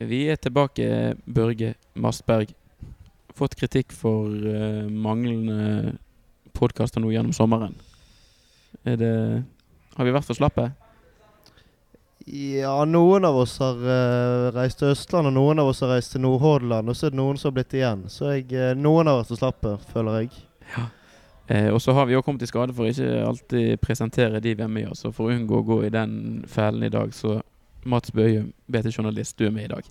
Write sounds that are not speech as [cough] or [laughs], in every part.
Vi er tilbake, Børge Mastberg. Fått kritikk for uh, manglende podkaster nå gjennom sommeren. Er det Har vi vært for slappe? Ja, noen av oss har uh, reist til Østland, og noen av oss har reist til Nordhordland. Og så er det noen som har blitt igjen. Så jeg, uh, noen har vært for slappe, føler jeg. Eh, og så har vi òg kommet i skade for å ikke alltid presentere de vi er med oss. Og for å unngå å gå i den fellen i dag, så Mats Bøyum, BT-journalist, du er med i dag.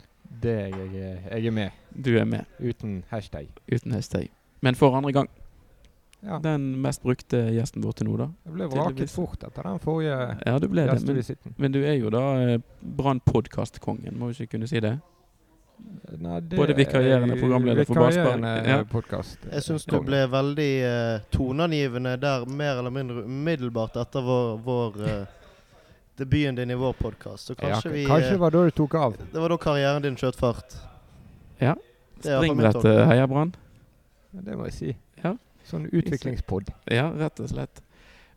Det er jeg, eh, jeg er med, Du er med, uten hashtag. uten hashtag. Men for andre gang. Ja. Den mest brukte gjesten vår til nå, da. Jeg ble vraket fort etter den forrige Ja, du ble det. Men, men du er jo da eh, Brann-podkastkongen, må vi ikke kunne si det? Nei, det Både vikarierende er programleder for Barsberg. Ja. podcast. Jeg syns du ble veldig uh, toneangivende der mer eller mindre umiddelbart etter vår, vår eh, debuten din i vår podkast. Så ja, kanskje vi kanskje det eh, var da du tok av. Det var da karrieren din skjøt fart. Ja. Spring dette, eh, Heia Brann. Det må jeg si. Ja. Sånn utviklingspod. Ja, rett og slett.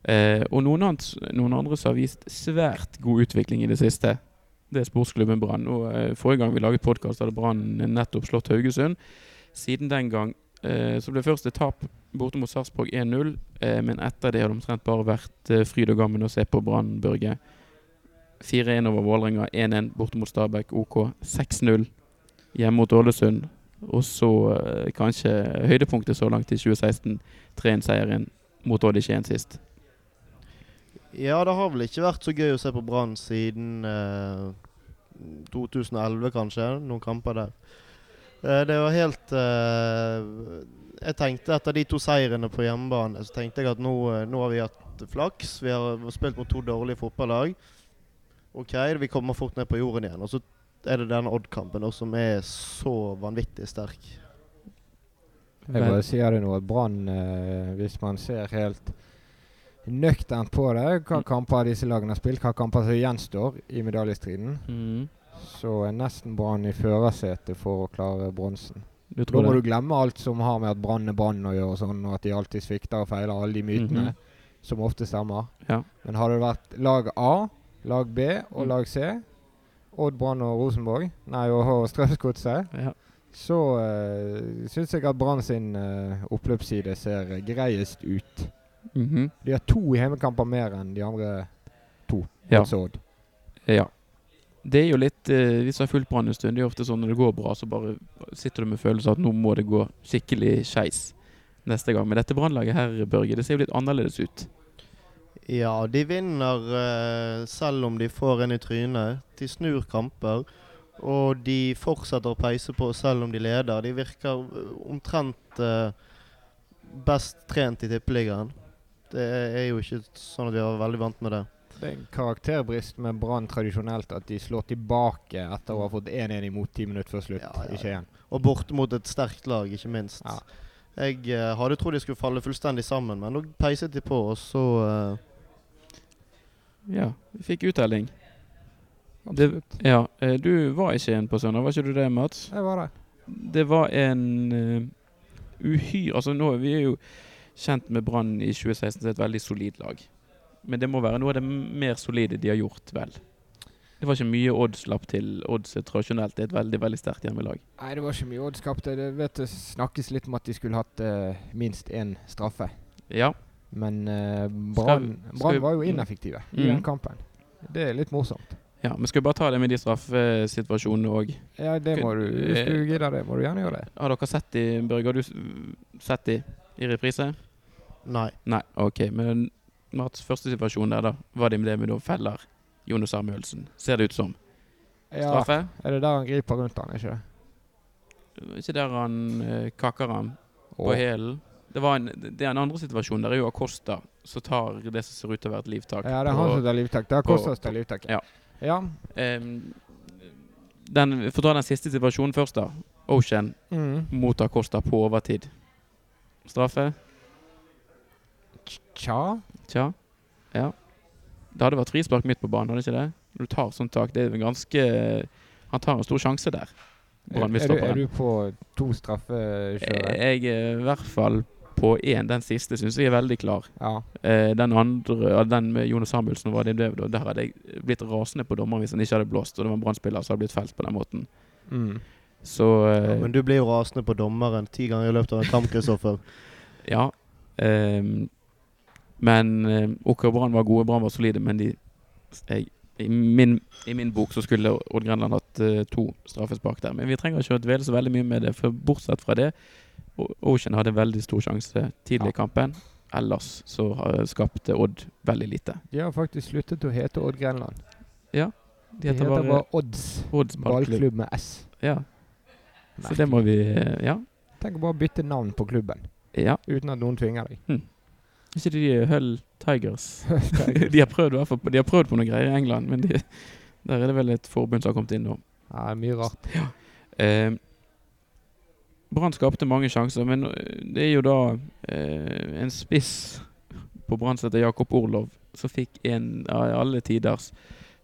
Eh, og noen, annet, noen andre som har vist svært god utvikling i det siste, det er sportsklubben Brann. Og, eh, forrige gang vi laget podkast, hadde Brann nettopp slått Haugesund. Siden den gang eh, så ble først et tap borte mot Sarpsborg 1-0. Eh, men etter det har det omtrent bare vært eh, fryd og gammen å se på Brann, Børge. 4-1 over Vålerenga, 1-1 borte mot Stabæk, OK. 6-0 hjemme mot Ålesund. Og så eh, kanskje høydepunktet så langt i 2016. 3-1-seieren mot Odd i Skien sist. Ja, det har vel ikke vært så gøy å se på Brann siden eh, 2011, kanskje. Noen kamper der. Eh, det var helt eh, Jeg tenkte etter de to seirene på hjemmebane, så tenkte jeg at nå, eh, nå har vi hatt flaks. Vi har spilt mot to dårlige fotballag. OK, vi kommer fort ned på jorden igjen. Og så er det den Odd-kampen som er så vanvittig sterk. Jeg bare sier det nå, at Brann, eh, hvis man ser helt nøkternt på det, hva Mm. kamper disse lagene har spilt, hva kamper som gjenstår i medaljestriden, Mm. så er nesten Brann i førersetet for å klare bronsen. Du Da må det? du glemme alt som har med at Brann er Brann å gjøre, og sånn, og at de alltid svikter og feiler, alle de mytene Mhm. som ofte stemmer. Ja. Men hadde det vært lag A, lag B og Mm. lag C, Odd, Brann og Rosenborg, nei, og, og Strømsgodset, Ja. så uh, syns jeg at Brann sin uh, oppløpsside ser eh, greiest ut. Mhm. De har to hjemmekamper mer enn de andre to. Ja. Altså Odd. Ja. Det er jo litt uh, Vi som har fulgt Brann en stund, det er ofte sånn når det går bra, så bare sitter du med følelsen at nå må det gå skikkelig skeis neste gang. Men dette Brannlaget her, Børge, det ser jo litt annerledes ut. Ja, de vinner uh, selv om de får en i trynet. De snur kamper. Og de fortsetter å peise på selv om de leder. De virker eh, omtrent uh, best trent i Tippeligaen. Det er jo ikke sånn at vi er veldig vant med det. Det er en karakterbrist med Brann tradisjonelt at de slår tilbake etter å ha fått 1-1 imot ti minutter før slutt Ja, ja, i Skien. Og borte mot et sterkt lag, ikke minst. Ja. Jeg uh, hadde trodd de skulle falle fullstendig sammen, men nå peiset de på, og så eh, Ja, vi fikk uttelling. Det, ja, eh, du var ikke en på søndag, var ikke du det, Mats? Jeg var det. Det var en uh, uhyre Altså nå vi er jo kjent med Brann i 2016 som et veldig solid lag. Men det må være noe av det mer solide de har gjort, vel. Det var ikke mye odds slapp til. Odds er tradisjonelt det er et veldig veldig sterkt hjemmelag. Nei, det var ikke mye odds skapte. Det vet snakkes litt om at de skulle hatt uh, minst én straffe. Ja. Men uh, Brann var jo ineffektive i Mm. den kampen. Det er litt morsomt. ja. Men skal vi bare ta det med de straffesituasjonene òg? Ja, det må du Hvis du gidder det, må du gjerne gjøre det. Har dere sett de, Børge? Har du sett de i reprise? Nei. Nei, OK. Men Mats, første situasjon der, da. Var det med det med da feller Jonas Samuelsen? Ser det ut som. Ja, er det der han griper rundt han, ikke det? Ikke der han eh, kakker han på hælen. Det, var en, det er en andre situasjon. Der er jo Acosta som tar det som ser ut til å være et livtak. Ja, det er han som tar livtak. Det er Acosta som tar livtak. Ja. ja. Um, den, For å ta den siste situasjonen først, da. Ocean Mm. mot Acosta på overtid. Straffe? Tja. Tja. Ja. Det hadde vært frispark midt på banen, hadde ikke det? Når du tar sånt tak, det er en ganske Han tar en stor sjanse der. Er, er, du, er du på to straffekjører? Jeg er i hvert fall på én. Den siste syns jeg er veldig klar. Ja. Eh, den andre, den med Jonas Samuelsen, var det, det, der hadde jeg blitt rasende på dommeren hvis han ikke hadde blåst, og det var en Brann-spiller som hadde blitt felt på den måten. Mm. Så Ja, eh, men du blir jo rasende på dommeren ti ganger i løpet av en kamp, Kristoffer. [laughs] Ja. Eh, men eh, OK Brann var gode, Brann var solide, men de jeg, i, min, I min bok så skulle Odd Grenland hatt uh, to straffespark der. Men vi trenger ikke å dvele så veldig mye med det, for bortsett fra det Ocean hadde veldig stor sjanse tidlig i Ja. kampen. Ellers så har- skapte Odd veldig lite. De har faktisk sluttet å hete Odd Grenland. Ja. De heter heter bare Odds Odds ballklubb. med S. Ja. Så det må vi eh, Ja. Tenk å bare bytte navn på klubben ja. uten at noen tvinger deg. Ikke de Hull Tigers. [laughs] [laughs] de, har prøvd, de har prøvd på noen greier i England, men de, [laughs] der er det vel et forbund som har kommet inn nå. Ja, mye rart. Eh, Brann skapte mange sjanser, men eh, det er jo da eh, en spiss på Brann som heter Jakob Orlov, som fikk en av alle tiders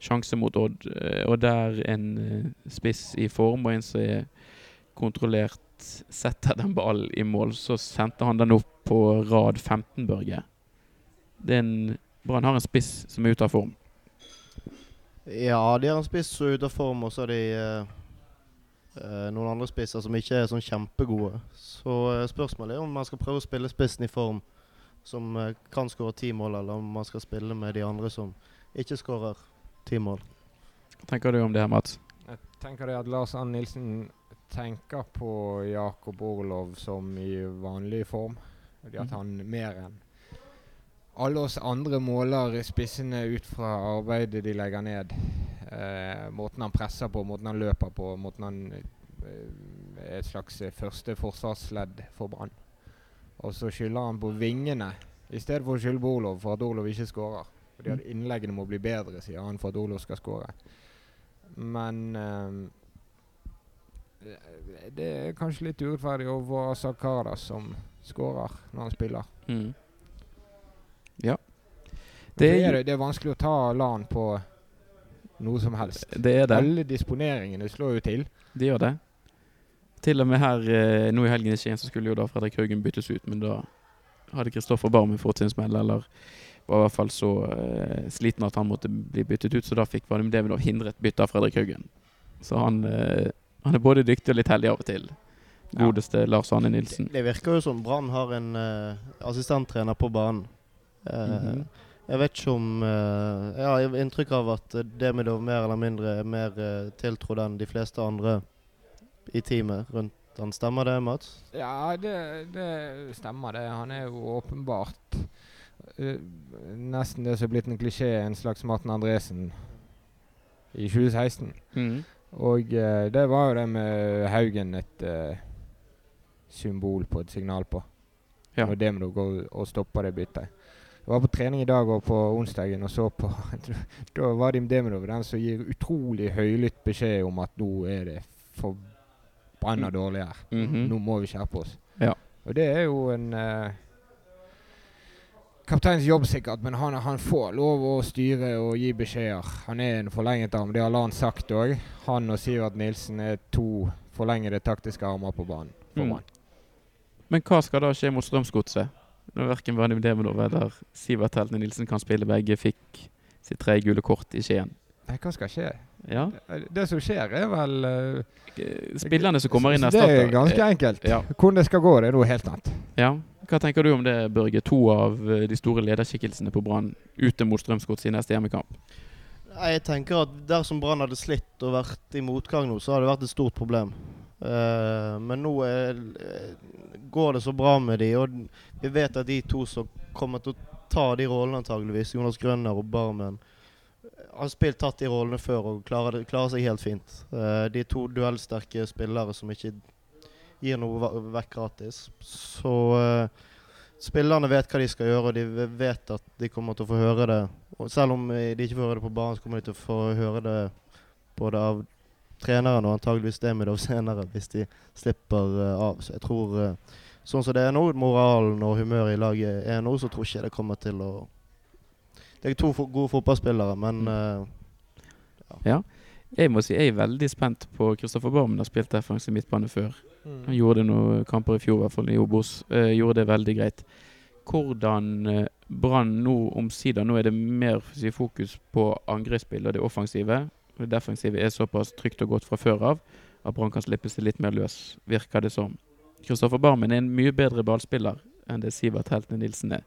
sjanse mot Odd. Eh, og der en eh, spiss i form og en som er kontrollert setter den ballen i mål, så sendte han den opp på rad 15, Børge. Brann har en spiss som er ute av form. Ja, de har en spiss som er ute av form, og så har de eh, noen andre spisser som ikke er sånn kjempegode. Så eh, spørsmålet er om man skal prøve å spille spissen i form som eh, kan skåre ti mål, eller om man skal spille med de andre som ikke skårer ti mål. Hva tenker du om det her, Mats? Jeg tenker det at Lars Ann Nilsen tenker på Jakob Orlov som i vanlig form. Fordi at Mhm. han mer enn alle oss andre måler spissene ut fra arbeidet de legger ned. Eh, måten han presser på, måten han løper på, måten han eh, er et slags eh, første forsvarsledd for Brann. Og så skylder han på vingene i stedet for å skylde på Orlov for at Orlov ikke skårer. Fordi at innleggene må bli bedre, sier han, for at Orlov skal skåre. Men eh, det er kanskje litt urettferdig overfor Asak Karadas, som skårer når han spiller. Mm. Ja. Det Det er, det er vanskelig å ta LAN på noe som helst. Det er det. Alle disponeringene slår jo til. De gjør det. Til og med her eh, nå i helgen i Skien så skulle jo da Fredrik Haugen byttes ut, men da hadde Kristoffer Barmen fått sin smell, eller var i hvert fall så eh, sliten at han måtte bli byttet ut, så da fikk Vadim Devinov hindret bytte av Fredrik Haugen. Så han, eh, han er både dyktig og litt heldig av og til. Ja. Godeste Lars Arne Nilsen. det virker jo som Brann har en eh, assistenttrener på banen. Mm Mhm. Jeg vet ikke om eh, Jeg har inntrykk av at eh, Demidov mer eller mindre er mer uh, tiltrodd enn de fleste andre i teamet rundt han. Stemmer det, Mats? Ja, det, det stemmer det. Han er jo åpenbart uh, nesten det som er blitt en klisjé, en slags Martin Andresen i 2016. Mm. Og uh, det var jo det med Haugen et uh, symbol på, et signal på. Ja. Når Demino går og stopper det byttet. Jeg var på trening i dag og på onsdagen og så på [laughs] Da var Dim Deminov den som gir utrolig høylytt beskjed om at nå er det forbanna Mm. dårlig her. Mhm. Nå må vi skjerpe oss. Ja. Og det er jo en uh, kapteins jobb, sikkert, men han, han får lov å styre og gi beskjeder. Han er en forlenget arm, det har Lan sagt òg. Han og Sivert Nilsen er to forlengede taktiske armer på banen. Mm. Men hva skal da skje mot Strømsgodset? Når verken Vadim Demonov eller Sivert Heltene Nilsen kan spille, begge fikk sitt tre gule kort i Skien. Nei, hva skal skje? Ja. Det, det som skjer, er vel uh, Spillerne som kommer inn Det erstatter. er ganske enkelt. Ja. Hvordan det skal gå, det er noe helt annet. Ja. Hva tenker du om det, Børge? To av eh, de store lederskikkelsene på Brann ute mot Strømsgodset i neste hjemmekamp. Jeg tenker at dersom Brann hadde slitt og vært i motgang nå, så hadde det vært et stort problem. Eh, men nå er, eh, går det så bra med de, og vi vet at de to som kommer til å ta de rollene antageligvis, Jonas Grønner og Barmen, har spilt tatt de rollene før og klarer, det, klarer seg helt fint. Uh, de er to duellsterke spillere som ikke gir noe vekk gratis. Så uh, spillerne vet hva de skal gjøre, og de vet at de kommer til å få høre det. Og selv om eh, de ikke får høre det på banen, så kommer de til å få høre det både av treneren og antageligvis Demidov senere, hvis de slipper eh, av. Så jeg tror eh, Sånn som det er nå, moralen og humøret i laget er nå, så tror ikke jeg det kommer til å Det er to fo gode fotballspillere, men Mm. ja. Jeg må si jeg er veldig spent på Kristoffer Barmen har spilt defensiv midtbane før. Mm. Han gjorde det noen kamper i fjor, i hvert fall i Obos. Uh, gjorde det veldig greit. Hvordan Brann nå omsider Nå er det mer si, fokus på angrepsspill og det offensive. Og Det defensive er såpass trygt og godt fra før av at Brann kan slippe seg litt mer løs, virker det som. Kristoffer Barmen er en mye bedre ballspiller enn det Sivert Heltene Nilsen er.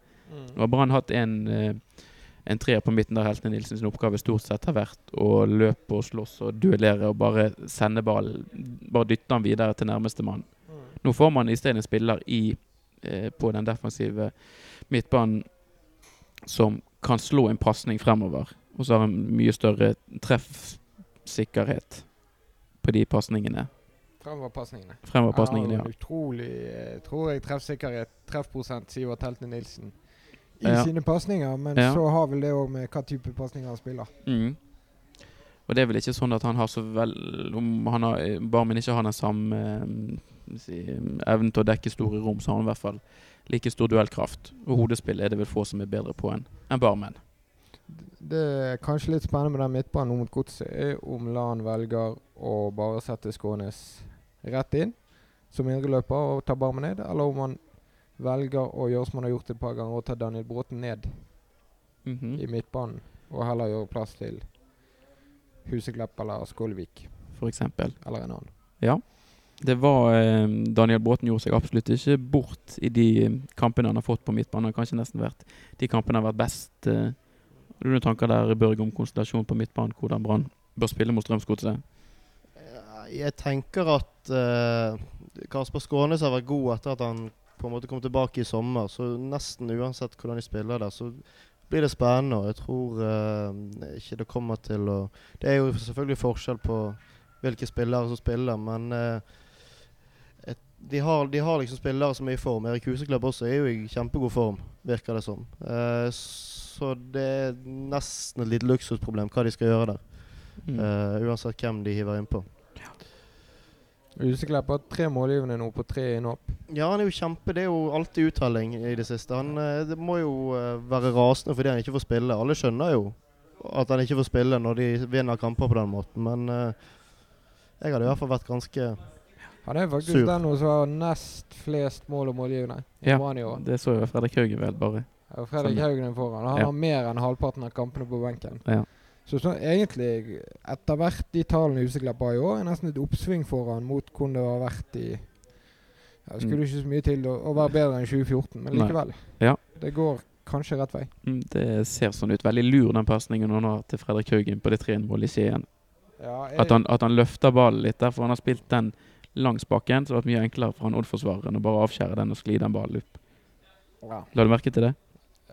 Nå har Brann hatt en, eh, en treer på midten der Heltene Nilsen sin oppgave stort sett har vært å løpe og slåss og duellere og bare sende ballen, bare dytte den videre til nærmeste mann. Nå får man i stedet en spiller i, eh, på den defensive midtbanen som kan slå en pasning fremover. Og så har han mye større treffsikkerhet på de pasningene. Fremoverpasningene. Fremoverpasningene, ja. Utrolig, eh, tror jeg, treffsikkerhet, treffprosent, Sivert Heltene Nilsen. I Ja. sine pasninger, men Ja. så har vel det òg med hva type pasninger han spiller. Mm. Og det er vel ikke sånn at han har så vel Om han har, Barmen ikke har den samme eh, si, evnen til å dekke store rom, så har han i hvert fall like stor duellkraft. Og hodespill er det vel få som er bedre på enn en Barmen. Det er kanskje litt spennende med den midtbanen mot Godset, er om Lan velger å bare sette Skånes rett inn som indreløper og ta Barmen ned, eller om han velger å gjøre som han har gjort et par ganger, og ta Daniel Bråten ned Mhm. i midtbanen, og heller gjøre plass til Huseklepp eller Skålvik. For eksempel. eller en annen. Ja. Det var eh, Daniel Bråten gjorde seg absolutt ikke bort i de kampene han har fått på midtbanen. Kanskje nesten vært de kampene han har vært best. Eh, har du noen tanker der, Børge, om konstellasjonen på midtbanen? Hvordan Brann bør spille mot Strømsgodset? Jeg tenker at uh, Kasper Skånes har vært god etter at han på en måte kom tilbake i sommer. Så nesten uansett hvordan de spiller der, så blir det spennende. Og jeg tror uh, ikke det kommer til å Det er jo selvfølgelig forskjell på hvilke spillere som spiller, men et, de, har, de har liksom spillere som er i form. Erik Huseklepp også er jo i kjempegod form, virker det som. Uh, så det er nesten et lite luksusproblem hva de skal gjøre der. Mm. Uh, uansett hvem de hiver innpå. Huseklepp har tre målgivende nå på tre innhopp. Ja, han er jo kjempe Det er jo alltid uttelling i det siste. Han eh, det må jo være rasende fordi han ikke får spille. Alle skjønner jo at han ikke får spille når de vinner kamper på den måten, men uh, jeg hadde i hvert fall vært ganske Han er faktisk Sur. den som har nest flest mål og målgivende. i Ja, det så jo Fredrik Haugen vel, bare. Ja, Fredrik Sånn. Haugen er foran. Han Ja. har mer enn halvparten av kampene på benken. Ja. Så, så egentlig, etter hvert de tallene Huseklepp har i år, er nesten et oppsving foran mot hvordan det har vært i ja, Det skulle ikke så mye til å, å være bedre enn 2014, men likevel. Ja. Det går kanskje rett vei. Mm, Det ser sånn ut. Veldig lur den pasningen han har til Fredrik Haugen på det 3-målet i Skien. Ja, At han, at han løfter ballen litt der, for han har spilt den langs bakken. Så det hadde vært mye enklere for han Odd-forsvareren å bare avskjære den og skli den ballen opp. ja, La du merke til det?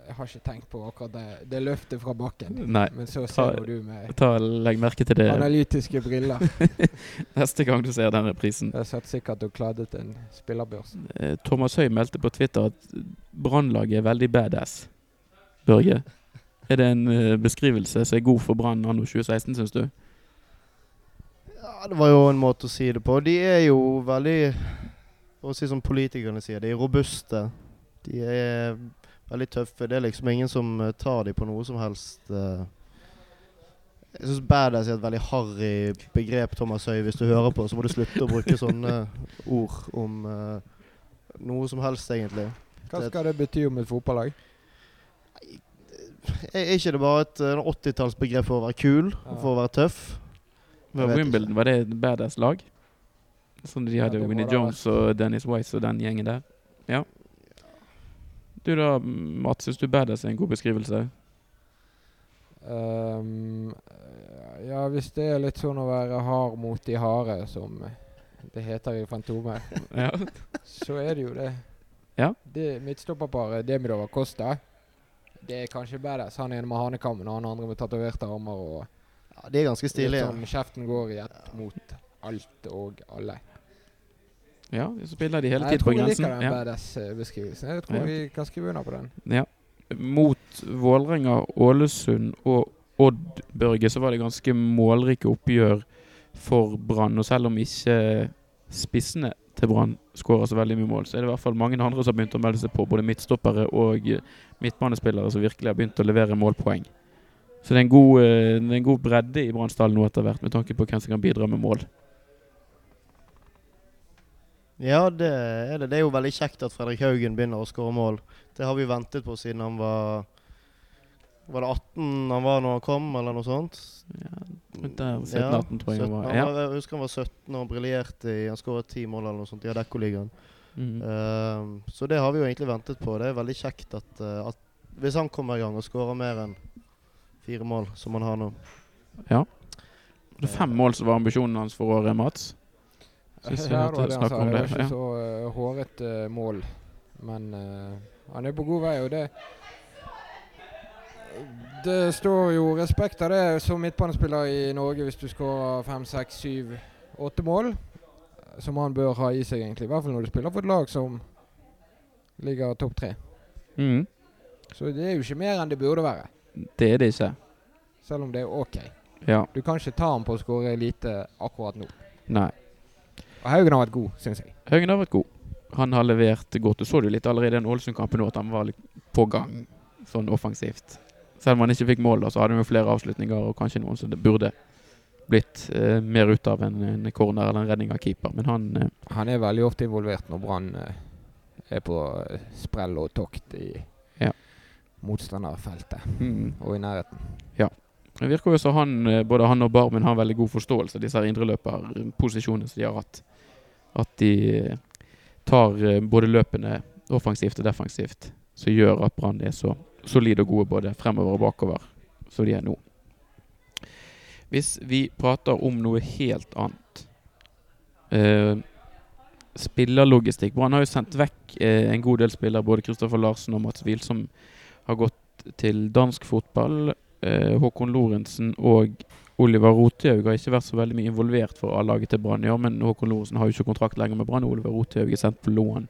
jeg har ikke tenkt på akkurat det, det løftet fra bakken. Nei. Men så ser ta, du med Ta, legg merke til det analytiske briller. [laughs] neste gang du ser den reprisen. Jeg satt sikkert og kladdet en spillerbørs. Eh, Thomas Høy meldte på Twitter at Brannlaget er veldig badass. Børge, er det en eh, beskrivelse som er god for Brann anno 2016, syns du? Det var jo en måte å si det på. De er jo veldig For å si som politikerne sier, de er robuste. De er veldig tøffe. Det er liksom ingen som eh, tar dem på noe som helst. eh. Jeg syns badass er et veldig harry begrep, Thomas Høy. Hvis du hører på, så må du slutte å bruke sånne [laughs] ord om eh, noe som helst, egentlig. Hva skal det bety om et fotballag? Er ikke det bare et eh, 80-tallsbegrep for å være kul Ja. for å være tøff? Var Wimbledon var det et badass lag? Sånn de hadde ja, Winnie. Jones og Dennis Wise og den gjengen der? Ja. Du da, Mats, syns du badass er en god beskrivelse? Um, ja, hvis det er litt sånn å være hard mot de harde, som det heter i Fantomet, [laughs] Ja. så er det jo det. Ja. det midtstopperparet Demidova Costa, det er kanskje badass. Han ene med hanekammen og han andre med tatoverte armer. og Ja, De er ganske litt stilige. sånn Kjeften går i ett mot alt og alle. ja, så spiller de hele tiden på tiden på tror jeg grensen. liker den Ja. badass-beskrivelsen. Jeg tror Ja. vi kan skrive under på den. Ja. Mot Vålerenga, Ålesund og Odd Børge så var det ganske målrike oppgjør for Brann. Og selv om ikke spissene til Brann skårer så veldig mye mål, så er det i hvert fall mange andre som har begynt å melde seg på. Både midtstoppere og midtbanespillere som virkelig har begynt å levere målpoeng. Så det er en god, eh, det er en god bredde i Brann-stallen nå etter hvert, med tanke på hvem som kan bidra med mål. Ja, det er det. Det er jo veldig kjekt at Fredrik Haugen begynner å skåre mål. Det har vi ventet på siden han var Var det 18 han var når han kom, eller noe sånt? Ja, der, 17, Ja, 17-18 tror jeg han 17. var. Han Ja. var. Jeg husker han var 17 og briljerte i Han skåret ti mål eller noe sånt i Adeccoligaen. Mhm. uh, så det har vi jo egentlig ventet på. Det er veldig kjekt at, uh, at hvis han kommer i gang og skårer mer enn fire mål, som han har nå ja. Det er fem mål som var ambisjonen hans for året, Mats. Synes vi Ja, det var det han sa. Det er ikke ja. så uh, hårete mål, men uh, han er på god vei, og det Det står jo respekt av det som midtbanespiller i Norge hvis du skårer fem, seks, syv, åtte mål. Som han bør ha i seg, egentlig. I hvert fall når du spiller for et lag som ligger topp tre. Mm. Så det er jo ikke mer enn det burde være. Det er det ikke. Selv om det er OK. Ja. Du kan ikke ta ham på å skåre lite akkurat nå. Nei. Og Haugen har vært god, syns jeg. Haugen har vært god. Han har levert godt. Du så det jo litt allerede i den Ålesund-kampen at han var litt på gang sånn offensivt. Selv om han ikke fikk mål, da, så hadde han jo flere avslutninger og kanskje noen som det burde blitt eh, mer ut av en, en corner eller en redning av keeper. Men han eh, Han er veldig ofte involvert når Brann eh, er på eh, sprell og tokt i. motstanderfeltet mm, og i nærheten. Ja. Det virker jo som han, eh, både han og Barmen har veldig god forståelse av disse indreløperposisjonene som de har hatt. At de eh, tar eh, både løpene offensivt og defensivt, som gjør at Brann er så solide og gode både fremover og bakover som de er nå. Hvis vi prater om noe helt annet eh, Spillerlogistikk. Brann har jo sendt vekk eh, en god del spillere, både Kristoffer Larsen og Mats Wiel, som har gått til dansk fotball. Eh, Håkon Lorentzen og Oliver Rothaug har ikke vært så veldig mye involvert for A-laget til Brann i år, men Håkon Lorentzen har jo ikke kontrakt lenger med Brann. Oliver Rothaug er sendt på lån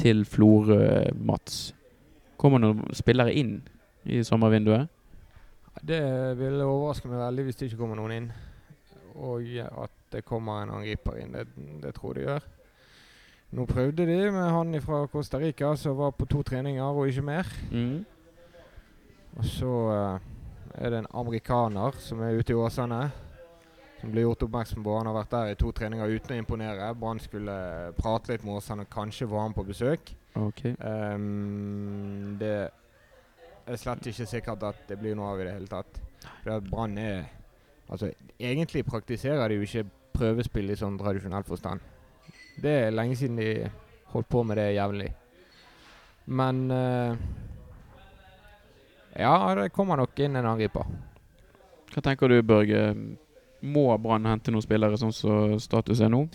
til Florø, Mats. Kommer noen spillere inn i sommervinduet? Det ville overraske meg veldig hvis det ikke kommer noen inn. Og at det kommer en angriper inn. Det, det tror jeg det gjør. Nå prøvde de med han fra Costa Rica som var på to treninger og ikke mer. Mm. Og så eh, er det en amerikaner som er ute i Åsane. Som blir gjort oppmerksom på. Han har vært der i to treninger uten å imponere. Brann skulle prate litt med Åsane, kanskje få han på besøk. Okay. Um, det er slett ikke sikkert at det blir noe av i det hele tatt. For Brann er Altså, egentlig praktiserer de jo ikke prøvespill i sånn tradisjonell forstand. Det er lenge siden de holdt på med det jevnlig. Men eh, Ja, det kommer nok inn en angriper. Hva tenker du, Børge? Må Brann hente noen spillere sånn som status er nå?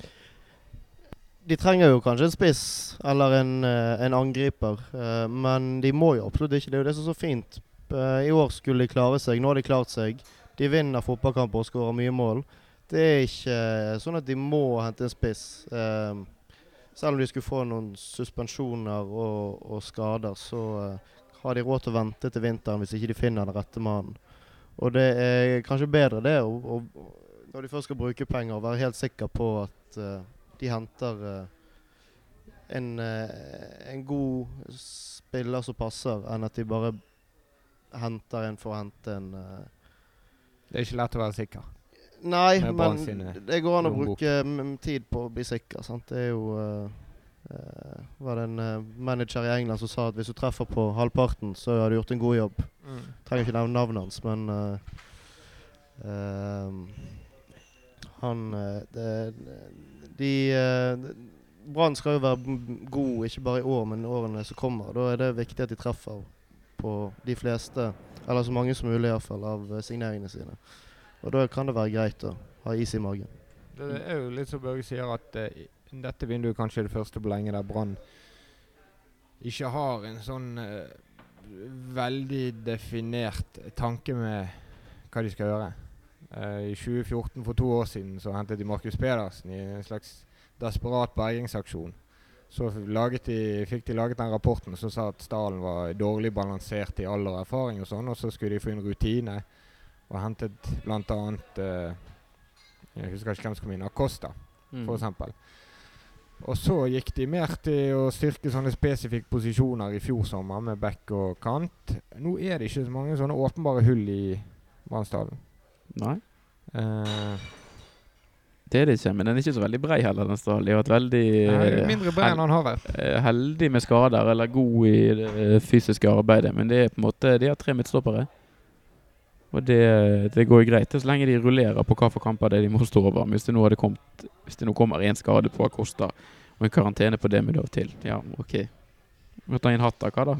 De trenger jo kanskje en spiss eller en, eh, en angriper, eh, men de må jo absolutt ikke. Det er jo det som er så fint. Eh, I år skulle de klare seg, nå har de klart seg. De vinner fotballkamper og skårer mye mål. Det er ikke sånn at de må hente en spiss. Selv om de skulle få noen suspensjoner og, og skader, så har de råd til å vente til vinteren hvis ikke de finner den rette mannen. Og det er kanskje bedre det, å, å, når de først skal bruke penger, å være helt sikker på at uh, de henter uh, en, uh, en god spiller som passer, enn at de bare henter en for å hente en Det er ikke lett å være sikker. Nei, men det går an å bruke tid på å bli sikker. Sant? Det er jo eh, var det en uh, manager i England som sa at hvis du treffer på halvparten, så har du gjort en god jobb. Trenger ikke nevne navnet hans, men uh, Han De eh, Brann skal jo være god, ikke bare i år, men i årene som kommer. Da er det viktig at de treffer på de fleste, eller så mange som mulig iallfall, av eh, signeringene sine. Og da kan det være greit å ha is i magen. Det er jo litt som Børge sier, at i dette vinduet kanskje det første på lenge der Brann ikke har en sånn uh, veldig definert tanke med hva de skal gjøre. Uh, I 2014, for to år siden, så hentet de Markus Pedersen i en slags desperat bergingsaksjon. Så laget de, fikk de laget den rapporten som sa at stallen var dårlig balansert i alder og erfaring, og sånn, og så skulle de få inn rutine. Og hentet bl.a. Uh, jeg husker ikke hvem som kom inn. Acosta, Mm. eksempel. Og så gikk de mer til å styrke sånne spesifikke posisjoner i fjor sommer med back og kant. Nå er det ikke så mange sånne åpenbare hull i Brannsdalen. Nei, Uh, det er det ikke. Men den er ikke så veldig brei heller, den stallen. De har vært veldig nei, mindre brei enn han har vært. eh, heldig med skader, eller god i det fysiske arbeidet. Men det er på en måte De har tre midtstoppere. Og det, det går jo greit så lenge de rullerer på hva for kamper det de må stå over. Men hvis det nå, kommet, hvis det nå kommer én skade på Acosta og en karantene på Demidov til, ja, OK. Møter han inn hatt av hva da?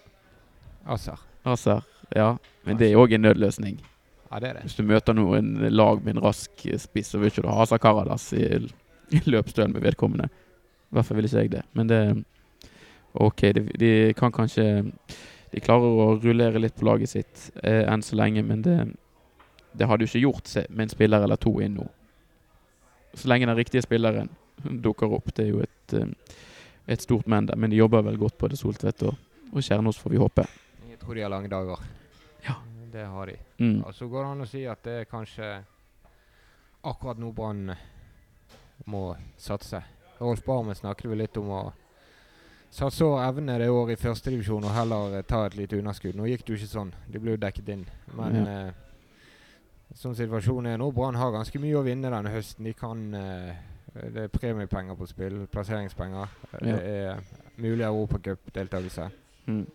Azar. Azar, ja. Men det er òg en nødløsning. Ja, det er det. Hvis du møter noen lag med en rask spiss, så vil ikke du ha Azar Karadas i, i løpsduell med vedkommende. I hvert fall vil ikke jeg det. Men det OK, de, de kan kanskje De klarer å rullere litt på laget sitt eh, enn så lenge, men det, det har du ikke gjort med en spiller eller to inn nå. Så lenge den riktige spilleren dukker opp. Det er jo et, eh, et stort men der. Men de jobber vel godt på det, Soltvedt og, og Kjernås, får vi håpe. Jeg tror de har lange dager. Ja. Det har de. Mm. Og så går det an å si at det er kanskje akkurat nå Brann må satse. Rolf Barmen snakket vi litt om å satse over evne det året i førstedivisjon og heller ta et lite underskudd. Nå gikk det jo ikke sånn. De ble jo dekket inn. Men Ja. eh, sånn situasjonen er nå, Brann har ganske mye å vinne denne høsten. De kan eh, Det er premiepenger på spill, plasseringspenger. Eh, Ja. Det er mulig europacupdeltakelse. Mm.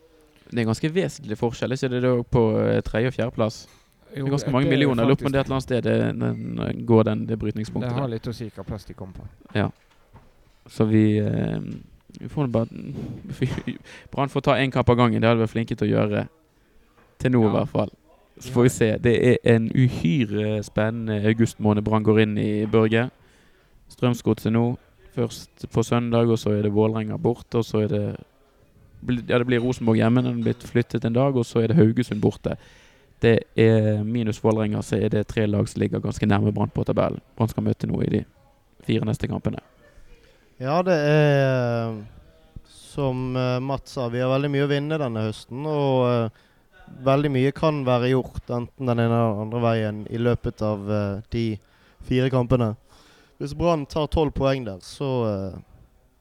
Det er ganske vesentlig forskjell, ikke det da på eh, tredje- og fjerdeplass? Det er ganske mange millioner. Jeg lurer på om det er et eller annet sted den, den går den, det Det har litt å si hvilken plass de kom på. Så vi, eh, vi får bare [laughs] Brann får ta én kamp av gangen. Det hadde vi vært flinke til å gjøre til nå, Ja. i hvert fall. Så får vi se. Det er en uhyre spennende augustmåned Brann går inn i, Børge. Strømsgodset nå. Først på søndag, og så er det Vålerenga borte. Og så er det Ja, det blir Rosenborg hjemme, den er blitt flyttet en dag. Og så er det Haugesund borte. Det er minus Vålerenga, så er det tre lag som ligger ganske nærme Brann på tabellen. Brann skal møte nå i de fire neste kampene. Ja, det er eh, Som eh, Mats sa, vi har veldig mye å vinne denne høsten. Og eh, veldig mye kan være gjort, enten den ene eller den andre veien, i løpet av uh, de fire kampene. Hvis Brann tar tolv poeng der, så uh,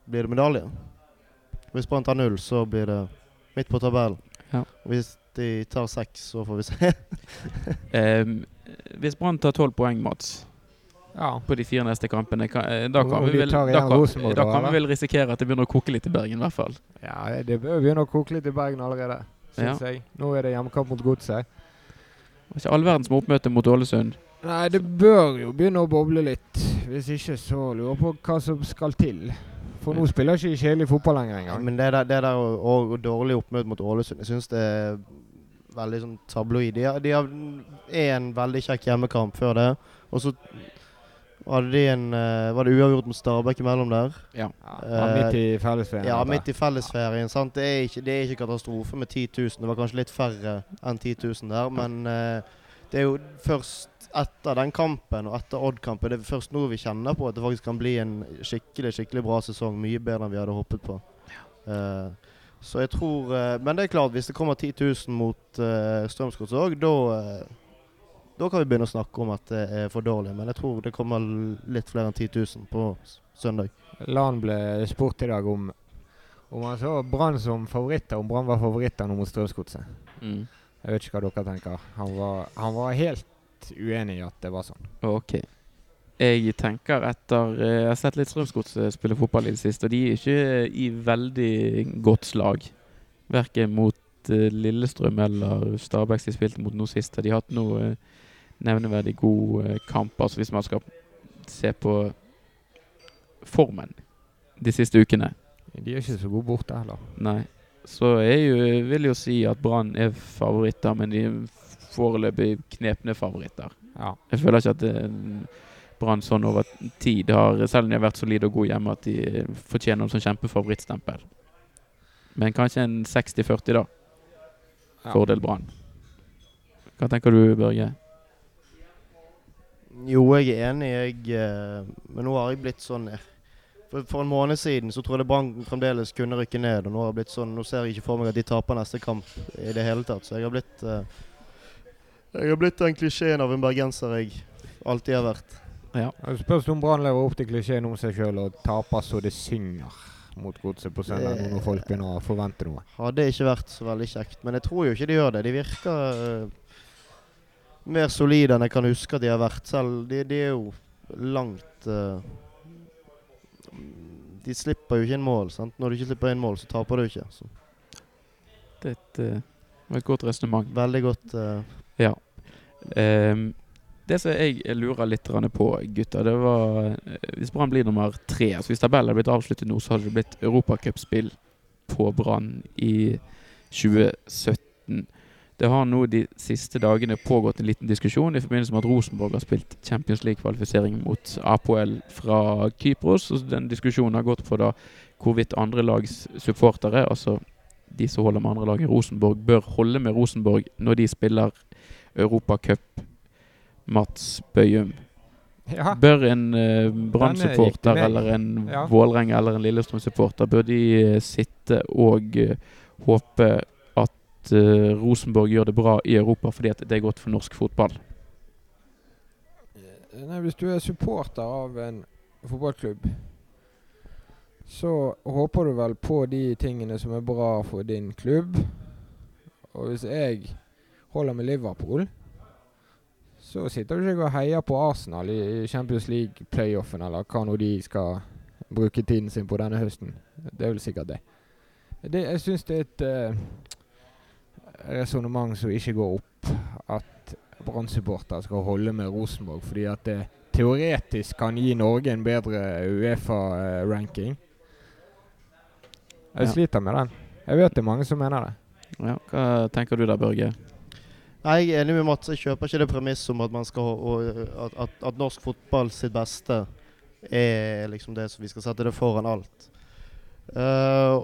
blir det medalje. Hvis Brann tar null, så blir det midt på tabellen. Ja. Hvis de tar seks, så får vi se. [laughs] um, hvis Brann tar tolv poeng, Mats, Ja. på de fire neste kampene, kan, eh, da kan, vi vel, da kan, da da, kan vi vel risikere at det begynner å koke litt i Bergen, i hvert fall. Ja, det bør begynne å koke litt i Bergen allerede, syns jeg. Nå er det hjemmekamp mot Godset. Det var ikke all verdens med oppmøte mot Ålesund. Nei, det bør jo begynne å boble litt. Hvis ikke, så lurer jeg på hva som skal til. For nå spiller ikke de kjedelig fotball lenger engang. Men det der, det der og, og dårlig oppmøte mot Ålesund, jeg syns det er veldig sånn tabloid. De har, én en veldig kjekk hjemmekamp før det, og så hadde de en Var det uavgjort mot Stabæk imellom der? Ja. Ja, midt i fellesferien. Ja, midt i fellesferien. sant? Det er, ikke, det er ikke katastrofe med 10 000. Det var kanskje litt færre enn 10 000 der, men eh, det er jo først etter den kampen og etter Odd-kampen det er først nå vi kjenner på at det faktisk kan bli en skikkelig skikkelig bra sesong. Mye bedre enn vi hadde håpet på. Eh, så jeg tror uh, Men det er klart, hvis det kommer 10 000 mot uh, Strømsgodset òg, da eh, da kan vi begynne å snakke om at det er for dårlig. Men jeg tror det kommer litt flere enn 10 000 på søndag. Lan ble spurt i dag om om han så Brann som favoritter, om Brann var favoritter nå mot Strømsgodset. Mm. Jeg vet ikke hva dere tenker. Han var, han var helt uenig i at det var sånn. Ok. Jeg tenker etter eh, Jeg har sett litt Strømsgodset spille fotball i det siste, og de er ikke i veldig godt slag. Verken mot eh, Lillestrøm eller Stabæk som de spilte mot nå sist. De har hatt noe eh, nevneverdig gode kamp, kamper, hvis man skal se på formen de siste ukene De er ikke så gode borte heller. Nei. Så jeg jo, vil jo si at Brann er favoritter, men de er foreløpig knepne favoritter. Ja. Jeg føler ikke at eh, Brann sånn over tid har, selv om de har vært solide og gode hjemme, at de eh, fortjener en sånn kjempefavorittstempel. Men kanskje en 60-40, da. Ja. Fordel Brann. Hva tenker du, Børge? Jo, jeg er enig, jeg. eh, Men nå har jeg blitt sånn eh, For, for en måned siden så trodde Brann fremdeles kunne rykke ned. Og nå har jeg blitt sånn Nå ser jeg ikke for meg at de taper neste kamp i det hele tatt. Så jeg har blitt eh, Jeg har blitt den klisjeen av en bergenser jeg alltid har vært. Ja. Det spørs om Brann lever opp til klisjeen om seg sjøl og taper så det synger mot godset på søndag, nå når folk begynner å forvente noe. Hadde ikke vært så veldig kjekt. Men jeg tror jo ikke de gjør det. De virker eh, mer solide enn jeg kan huske at de har vært selv. De, de er jo langt uh, De slipper jo ikke inn mål. sant? Når du ikke slipper inn mål, så taper du ikke. Så Det er et, eh, et godt resonnement. veldig godt Uh, ja. Um, det som jeg lurer litt på, gutter, det var Hvis Brann blir nummer tre altså Hvis tabellen hadde blitt avsluttet nå, så hadde det blitt europacupspill på Brann i 2017. Det har nå de siste dagene pågått en liten diskusjon i forbindelse med at Rosenborg har spilt Champions League-kvalifisering mot APL fra Kypros. og Den diskusjonen har gått på da hvorvidt andre lags supportere, altså de som holder med andre lag i Rosenborg, bør holde med Rosenborg når de spiller Europacup. Mats Bøyum. Ja. Bør en uh, Brann-supporter er eller en Ja. Vålerenga eller en Lillestrøm-supporter Bør de uh, sitte og uh, håpe at eh, Rosenborg gjør det bra i Europa fordi at det er godt for norsk fotball? Nei, hvis du er supporter av en fotballklubb, så håper du vel på de tingene som er bra for din klubb. Og hvis jeg holder med Liverpool, så sitter du ikke og heier på Arsenal i Champions League-playoffen, eller hva nå de skal bruke tiden sin på denne høsten. Det er vel sikkert det. det jeg syns det er et uh, resonnement som ikke går opp, at Brann-supportere skal holde med Rosenborg fordi at det teoretisk kan gi Norge en bedre Uefa-ranking. Jeg Ja. sliter med den. Jeg vet det er mange som mener det. Ja, hva tenker du der, Børge? Nei, Jeg er enig med Mats. Jeg kjøper ikke det premisset om at, man skal, og, at, at, at norsk fotball sitt beste er liksom det som vi skal sette det foran alt. Uh,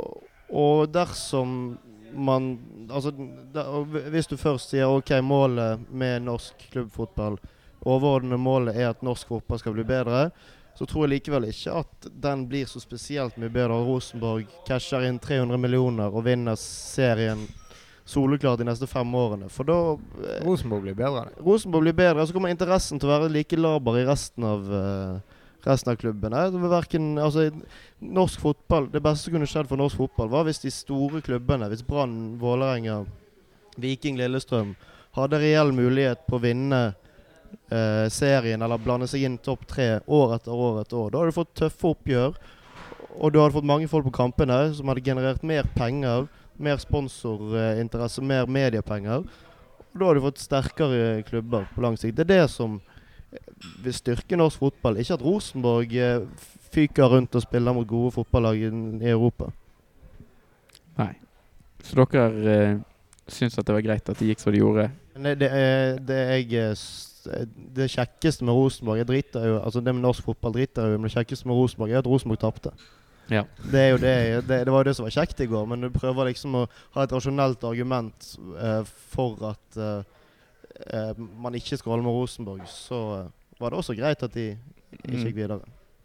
og dersom man Altså, da, hvis du først sier OK, målet med norsk klubbfotball, overordnede målet er at norsk fotball skal bli bedre, så tror jeg likevel ikke at den blir så spesielt mye bedre. Rosenborg casher inn 300 millioner og vinner serien soleklart de neste fem årene. For da eh, Rosenborg blir bedre det. Rosenborg blir bedre, så kommer interessen til å være like laber i resten av eh, resten av klubbene. Hverken, altså, norsk fotball, Det beste som kunne skjedd for norsk fotball, var hvis de store klubbene, hvis Brann, Vålerenga, Viking, Lillestrøm, hadde reell mulighet på å vinne eh, serien eller blande seg inn topp tre år etter år etter år. Da hadde du fått tøffe oppgjør, og du hadde fått mange folk på kampene som hadde generert mer penger, mer sponsorinteresse, mer mediepenger. Da hadde du fått sterkere klubber på lang sikt. Det er det som vil styrke norsk fotball. Ikke at Rosenborg eh, fyker rundt og spiller mot gode fotballag i, i Europa. Nei. Så dere eh, syns at det var greit at det gikk som det gjorde? Nei, det, det, jeg, eh, det kjekkeste med Rosenborg driter jo, altså Det med norsk fotball driter jo men det kjekkeste med Rosenborg er at Rosenborg tapte. Ja. Det det, det, det var jo det som var kjekt i går, men du prøver liksom å ha et rasjonelt argument eh, for at eh, eh, man ikke skal holde med Rosenborg, så eh, var det også greit at de ikke Mm. gikk videre.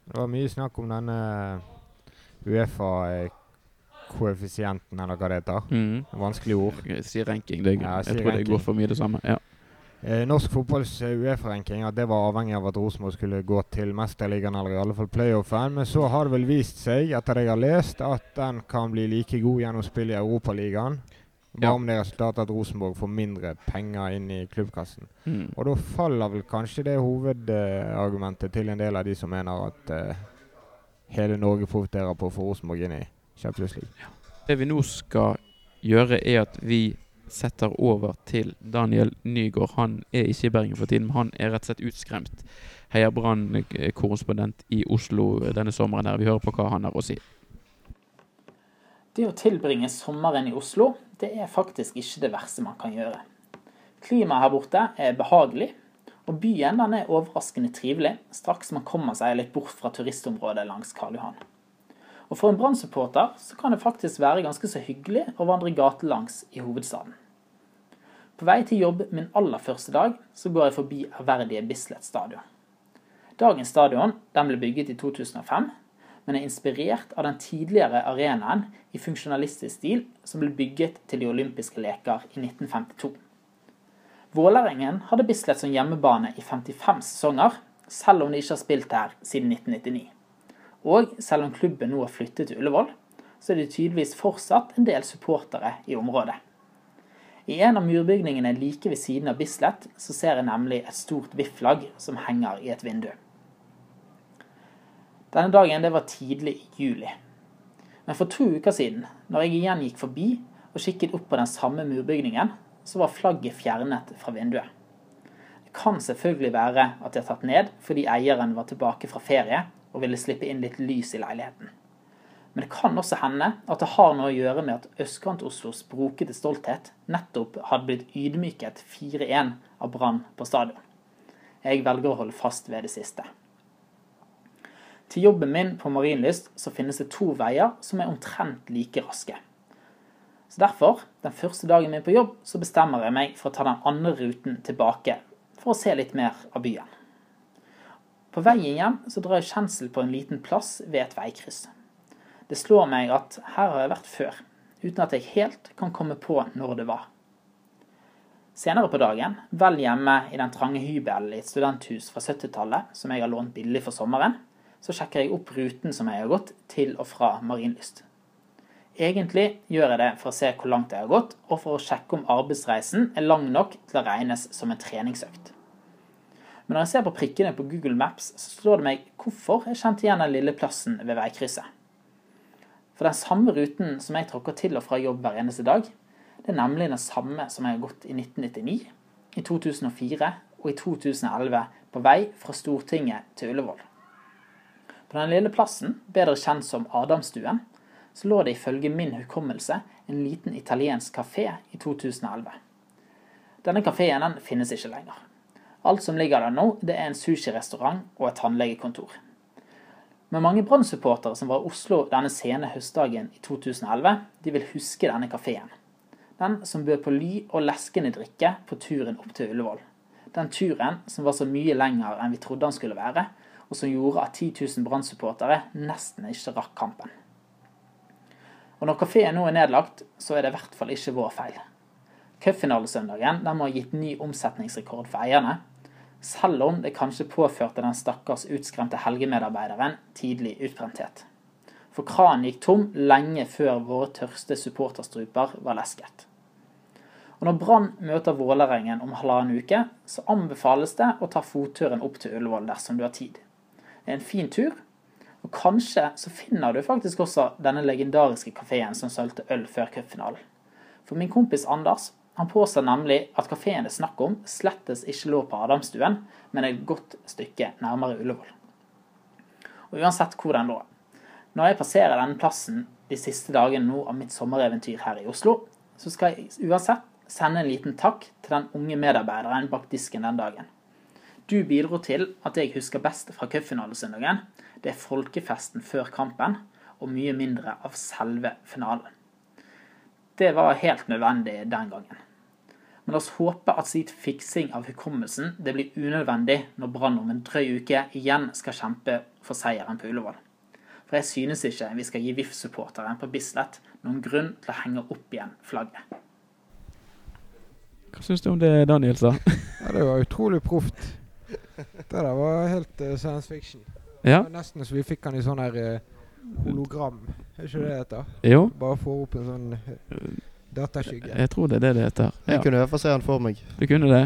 Det var mye snakk om denne Uefa-koeffisienten, eller hva det heter. Mm. Vanskelig ord. Jeg ranking. Det, Ja, jeg si tror det går for mye det samme. Ja. Eh, norsk fotballs eh, Uefa-ranking at det var avhengig av at Rosenborg skulle gå til Mesterligaen eller i alle fall playoffen. Men så har det vel vist seg, etter det jeg har lest, at den kan bli like god gjennom spill i Europaligaen. Bare Ja. om det er resultatet at Rosenborg får mindre penger inn i klubbkassen. Mm. Og da faller vel kanskje det hovedargumentet til en del av de som mener at uh, hele Norge profitterer på å få Rosenborg inn i Champions League. Det vi nå skal gjøre, er at vi setter over til Daniel Nygaard. Han er ikke i Bergen for tiden, men han er rett og slett utskremt. Heia Brann-korrespondent i Oslo denne sommeren. her. Vi hører på hva han har å si. Det å tilbringe sommeren i Oslo, det er faktisk ikke det verste man kan gjøre. Klimaet her borte er behagelig, og byen den er overraskende trivelig straks man kommer seg litt bort fra turistområdet langs Karl Johan. Og for en Brann-supporter så kan det faktisk være ganske så hyggelig å vandre gatelangs i hovedstaden. På vei til jobb min aller første dag så går jeg forbi ærverdige Bislett stadion. Dagens stadion den ble bygget i 2005, men er inspirert av den tidligere arenaen i funksjonalistisk stil som ble bygget til de olympiske leker i 1952. Vålerengen hadde Bislett som hjemmebane i 55 sesonger, selv om de ikke har spilt her siden 1999. Og selv om klubben nå har flyttet til Ullevål, så er det tydeligvis fortsatt en del supportere i området. I en av murbygningene like ved siden av Bislett så ser jeg nemlig et stort VIF-flagg som henger i et vindu. Denne dagen det var tidlig i juli. Men for to uker siden, når jeg igjen gikk forbi og kikket opp på den samme murbygningen, så var flagget fjernet fra vinduet. Det kan selvfølgelig være at det er tatt ned fordi eieren var tilbake fra ferie og ville slippe inn litt lys i leiligheten. Men det kan også hende at det har noe å gjøre med at Østkant-Oslos brokete stolthet nettopp hadde blitt ydmyket 4-1 av Brann på stadion. Jeg velger å holde fast ved det siste. Til jobben min på Marienlyst så finnes det to veier som er omtrent like raske. Så Derfor, den første dagen min på jobb, så bestemmer jeg meg for å ta den andre ruten tilbake for å se litt mer av byen. På veien hjem så drar jeg kjensel på en liten plass ved et veikryss. Det slår meg at her har jeg vært før, uten at jeg helt kan komme på når det var. Senere på dagen, vel hjemme i den trange hybelen i et studenthus fra 70-tallet som jeg har lånt billig for sommeren, så sjekker jeg opp ruten som jeg har gått til og fra Marienlyst. Egentlig gjør jeg det for å se hvor langt jeg har gått, og for å sjekke om arbeidsreisen er lang nok til å regnes som en treningsøkt. Men når jeg ser på prikkene på Google Maps, så slår det meg hvorfor jeg kjente igjen den lille plassen ved veikrysset. For den samme ruten som jeg tråkker til og fra jobb hver eneste dag, det er nemlig den samme som jeg har gått i 1999, i 2004 og i 2011 på vei fra Stortinget til Ullevål. På den lille plassen, bedre kjent som Adamstuen, så lå det ifølge min hukommelse en liten italiensk kafé i 2011. Denne kafeen den finnes ikke lenger. Alt som ligger der nå, det er en sushirestaurant og et tannlegekontor. Men mange Brann-supportere som var i Oslo denne sene høstdagen i 2011, de vil huske denne kafeen. Den som bød på ly og leskende drikke på turen opp til Ullevål. Den turen som var så mye lenger enn vi trodde den skulle være, og som gjorde at 10 000 Brann-supportere nesten ikke rakk kampen. Og når kafeen nå er nedlagt, så er det i hvert fall ikke vår feil. Cupfinalesøndagen må ha gitt ny omsetningsrekord for eierne, selv om det kanskje påførte den stakkars utskremte helgemedarbeideren tidlig utbrenthet. For kranen gikk tom lenge før våre tørste supporterstruper var lesket. Og Når Brann møter Vålerengen om halvannen uke, så anbefales det å ta fotturen opp til Ullevål dersom du har tid. Er en fin tur, og kanskje så finner du faktisk også denne legendariske kafeen som solgte øl før cupfinalen. For min kompis Anders han påstår nemlig at kafeen det er snakk om, slettes ikke lå på Adamstuen, men et godt stykke nærmere Ullevål. Og uansett hvor den lå. Når jeg passerer denne plassen de siste dagene nå av mitt sommereventyr her i Oslo, så skal jeg uansett sende en liten takk til den unge medarbeideren bak disken den dagen. Du bidro til at jeg husker best fra cupfinalesøndagen. Det er folkefesten før kampen, og mye mindre av selve finalen. Det var helt nødvendig den gangen. Men la oss håpe at sitt fiksing av hukommelsen det blir unødvendig når Brann om en drøy uke igjen skal kjempe for seieren på Ullevål. For jeg synes ikke vi skal gi VIF-supporteren på Bislett noen grunn til å henge opp igjen flagget. Hva syns du om det Daniel sa? ja, det var utrolig proft. [laughs] Det der var helt uh, science fiction. Ja. Det var nesten så vi fikk han i sånn her uh, hologram. Er ikke det det heter? Jo. Bare få opp en sånn uh, Dataskygge. Jeg tror det er det det heter. Jeg kunne i hvert fall se han for meg. Du kunne det.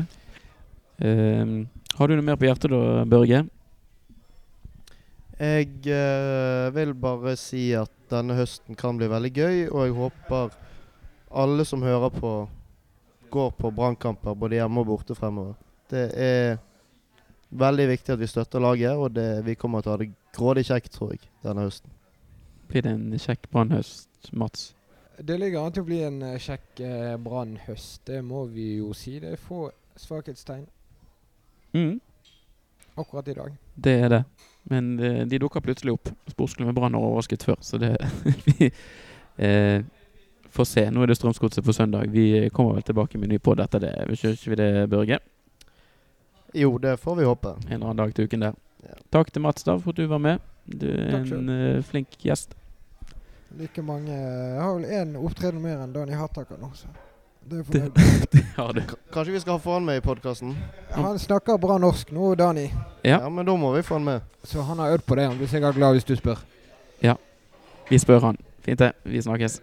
Um, har du noe mer på hjertet da, Børge? Jeg uh, vil bare si at denne høsten kan bli veldig gøy, og jeg håper alle som hører på, går på brannkamper både hjemme og borte fremover. Det er veldig viktig at vi støtter laget, og det, vi kommer til å ha det grådig kjekt, tror jeg, denne høsten. Blir det en kjekk brannhøst, Mats? Det ligger an til å bli en uh, kjekk uh, brannhøst. Det må vi jo si. Det er få svakhetstegn mm. akkurat i dag. Det er det. Men uh, de dukker plutselig opp. Sportsklubben Brann har overrasket før, så det [laughs] Vi eh, får se. Nå er det Strømsgodset på søndag. Vi kommer vel tilbake med ny podd etter det. Vil ikke vi det, Børge? Jo, det får vi håpe. En eller annen dag til uken der. Ja. Takk til Mats da for at du var med. Du er Takk en flink gjest. Like mange Jeg har vel én opptreden mer enn Dani Hattaker nå, så det er Det, fornøyd. [laughs] det har du. K kanskje vi skal ha få han med i podkasten? Han snakker bra norsk nå, Dani. Ja. ja, men da må vi få han med. Så han har øvd på det. Han blir sikkert glad hvis du spør. Ja. Vi spør han. Fint det. Vi snakkes.